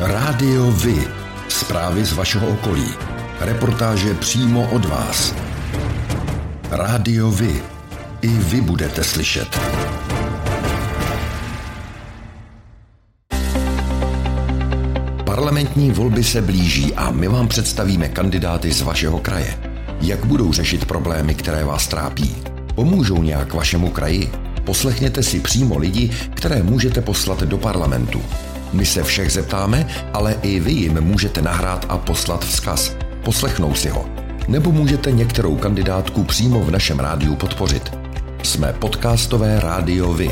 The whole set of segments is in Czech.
Rádio Vy. Zprávy z vašeho okolí. Reportáže přímo od vás. Rádio Vy. I vy budete slyšet. Parlamentní volby se blíží a my vám představíme kandidáty z vašeho kraje. Jak budou řešit problémy, které vás trápí? Pomůžou nějak vašemu kraji? Poslechněte si přímo lidi, které můžete poslat do parlamentu. My se všech zeptáme, ale i vy jim můžete nahrát a poslat vzkaz. Poslechnou si ho. Nebo můžete některou kandidátku přímo v našem rádiu podpořit. Jsme podcastové rádio Vy.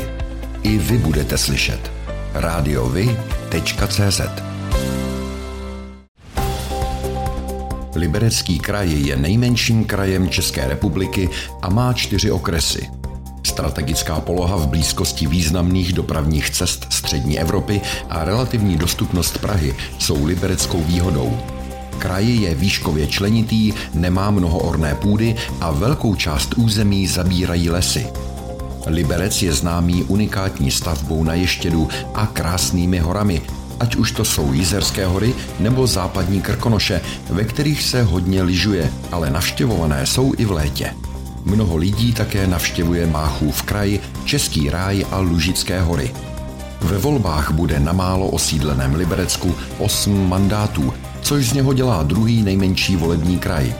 I vy budete slyšet. radiovy.cz Liberecký kraj je nejmenším krajem České republiky a má čtyři okresy. Strategická poloha v blízkosti významných dopravních cest střední Evropy a relativní dostupnost Prahy jsou libereckou výhodou. Kraj je výškově členitý, nemá mnoho orné půdy a velkou část území zabírají lesy. Liberec je známý unikátní stavbou na Ještědu a krásnými horami, ať už to jsou Jizerské hory nebo západní Krkonoše, ve kterých se hodně lyžuje, ale navštěvované jsou i v létě. Mnoho lidí také navštěvuje Máchův kraj, Český ráj a Lužické hory. Ve volbách bude na málo osídleném Liberecku 8 mandátů, což z něho dělá druhý nejmenší volební kraj.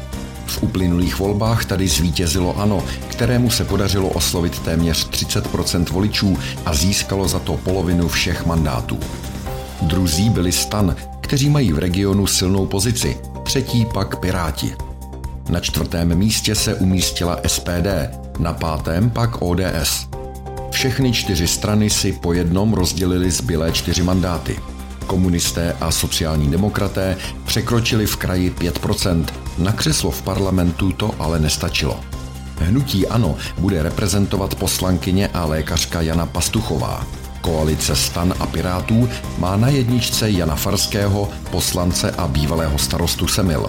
V uplynulých volbách tady zvítězilo ANO, kterému se podařilo oslovit téměř 30% voličů a získalo za to polovinu všech mandátů. Druzí byli stan, kteří mají v regionu silnou pozici, třetí pak Piráti. Na čtvrtém místě se umístila SPD, na pátém pak ODS. Všechny čtyři strany si po jednom rozdělili zbylé čtyři mandáty. Komunisté a sociální demokraté překročili v kraji 5%, na křeslo v parlamentu to ale nestačilo. Hnutí ANO bude reprezentovat poslankyně a lékařka Jana Pastuchová. Koalice Stan a Pirátů má na jedničce Jana Farského, poslance a bývalého starostu Semil.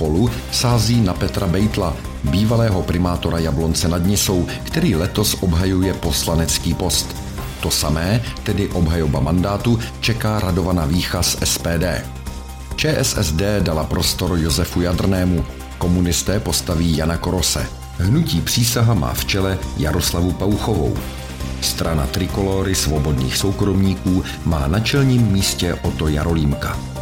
Spolu sází na Petra Bejtla, bývalého primátora Jablonce nad Nisou, který letos obhajuje poslanecký post. To samé, tedy obhajoba mandátu, čeká Radovana Vícha z SPD. ČSSD dala prostor Josefu Jadrnému, komunisté postaví Jana Korose. Hnutí přísaha má v čele Jaroslavu Pauchovou. Strana Trikolory svobodných soukromníků má na čelním místě Oto Jarolímka.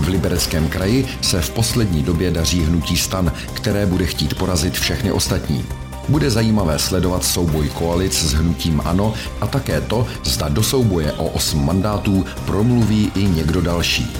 V Libereckém kraji se v poslední době daří hnutí stan, které bude chtít porazit všechny ostatní. Bude zajímavé sledovat souboj koalic s hnutím ANO a také to, zda do souboje o 8 mandátů promluví i někdo další.